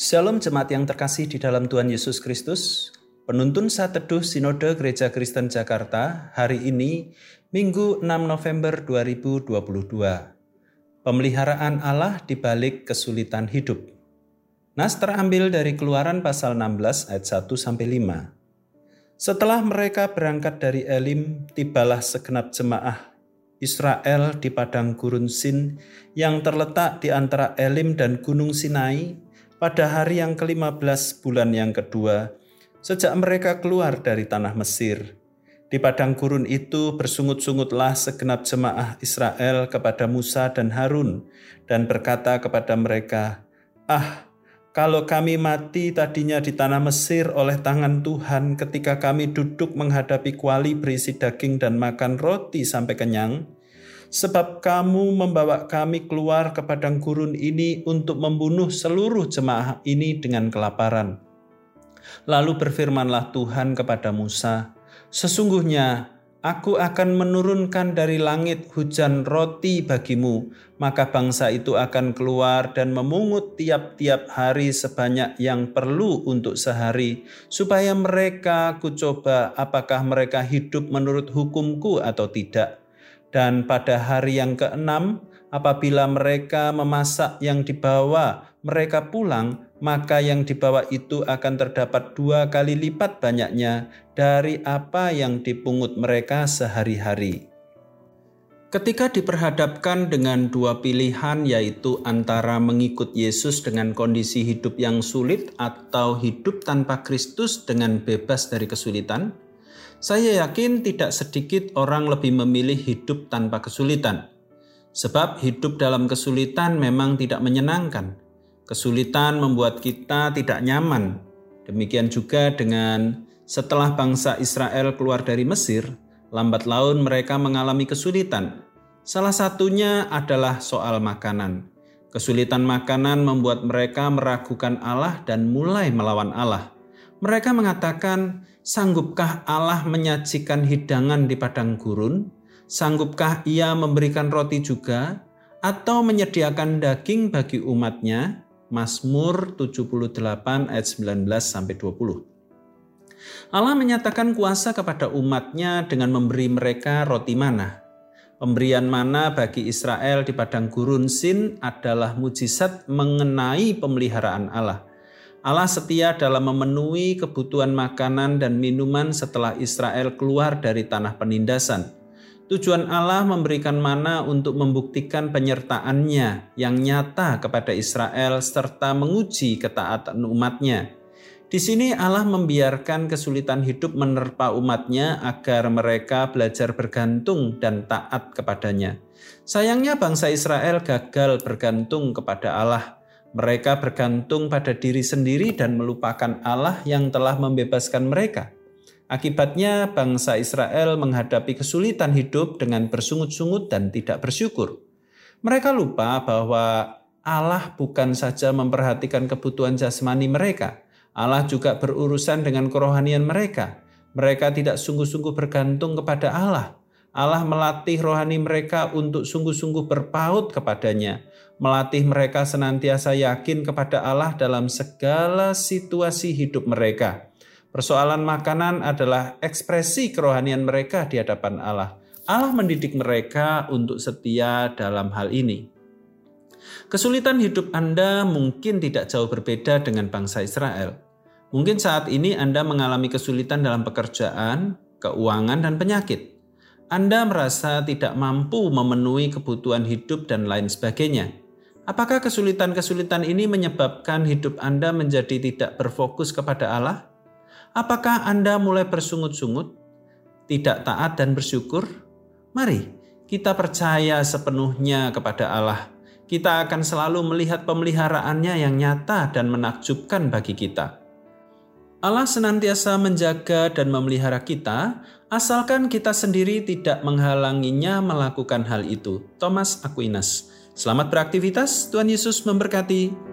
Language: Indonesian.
Shalom jemaat yang terkasih di dalam Tuhan Yesus Kristus. Penuntun saat teduh Sinode Gereja Kristen Jakarta hari ini Minggu 6 November 2022. Pemeliharaan Allah di balik kesulitan hidup. Nas terambil dari Keluaran pasal 16 ayat 1 sampai 5. Setelah mereka berangkat dari Elim, tibalah segenap jemaah Israel di padang gurun Sin yang terletak di antara Elim dan Gunung Sinai pada hari yang ke-15 bulan yang kedua, sejak mereka keluar dari tanah Mesir. Di padang gurun itu bersungut-sungutlah segenap jemaah Israel kepada Musa dan Harun dan berkata kepada mereka, Ah, kalau kami mati tadinya di tanah Mesir oleh tangan Tuhan ketika kami duduk menghadapi kuali berisi daging dan makan roti sampai kenyang, sebab kamu membawa kami keluar ke padang gurun ini untuk membunuh seluruh jemaah ini dengan kelaparan. Lalu berfirmanlah Tuhan kepada Musa, Sesungguhnya aku akan menurunkan dari langit hujan roti bagimu, maka bangsa itu akan keluar dan memungut tiap-tiap hari sebanyak yang perlu untuk sehari, supaya mereka kucoba apakah mereka hidup menurut hukumku atau tidak dan pada hari yang keenam, apabila mereka memasak yang dibawa mereka pulang, maka yang dibawa itu akan terdapat dua kali lipat banyaknya dari apa yang dipungut mereka sehari-hari. Ketika diperhadapkan dengan dua pilihan, yaitu antara mengikut Yesus dengan kondisi hidup yang sulit atau hidup tanpa Kristus dengan bebas dari kesulitan, saya yakin tidak sedikit orang lebih memilih hidup tanpa kesulitan. Sebab hidup dalam kesulitan memang tidak menyenangkan. Kesulitan membuat kita tidak nyaman. Demikian juga dengan setelah bangsa Israel keluar dari Mesir, lambat laun mereka mengalami kesulitan. Salah satunya adalah soal makanan. Kesulitan makanan membuat mereka meragukan Allah dan mulai melawan Allah. Mereka mengatakan, Sanggupkah Allah menyajikan hidangan di padang gurun? Sanggupkah ia memberikan roti juga? Atau menyediakan daging bagi umatnya? Mazmur 78 ayat 19 sampai 20. Allah menyatakan kuasa kepada umatnya dengan memberi mereka roti mana. Pemberian mana bagi Israel di padang gurun Sin adalah mujizat mengenai pemeliharaan Allah. Allah setia dalam memenuhi kebutuhan makanan dan minuman setelah Israel keluar dari tanah penindasan. Tujuan Allah memberikan mana untuk membuktikan penyertaannya yang nyata kepada Israel serta menguji ketaatan umatnya. Di sini Allah membiarkan kesulitan hidup menerpa umatnya agar mereka belajar bergantung dan taat kepadanya. Sayangnya bangsa Israel gagal bergantung kepada Allah mereka bergantung pada diri sendiri dan melupakan Allah yang telah membebaskan mereka. Akibatnya, bangsa Israel menghadapi kesulitan hidup dengan bersungut-sungut dan tidak bersyukur. Mereka lupa bahwa Allah bukan saja memperhatikan kebutuhan jasmani mereka, Allah juga berurusan dengan kerohanian mereka. Mereka tidak sungguh-sungguh bergantung kepada Allah, Allah melatih rohani mereka untuk sungguh-sungguh berpaut kepadanya, melatih mereka senantiasa yakin kepada Allah dalam segala situasi hidup mereka. Persoalan makanan adalah ekspresi kerohanian mereka di hadapan Allah. Allah mendidik mereka untuk setia dalam hal ini. Kesulitan hidup Anda mungkin tidak jauh berbeda dengan bangsa Israel. Mungkin saat ini Anda mengalami kesulitan dalam pekerjaan, keuangan, dan penyakit. Anda merasa tidak mampu memenuhi kebutuhan hidup dan lain sebagainya. Apakah kesulitan-kesulitan ini menyebabkan hidup Anda menjadi tidak berfokus kepada Allah? Apakah Anda mulai bersungut-sungut, tidak taat dan bersyukur? Mari kita percaya sepenuhnya kepada Allah. Kita akan selalu melihat pemeliharaannya yang nyata dan menakjubkan bagi kita. Allah senantiasa menjaga dan memelihara kita, asalkan kita sendiri tidak menghalanginya melakukan hal itu. Thomas Aquinas. Selamat beraktivitas, Tuhan Yesus memberkati.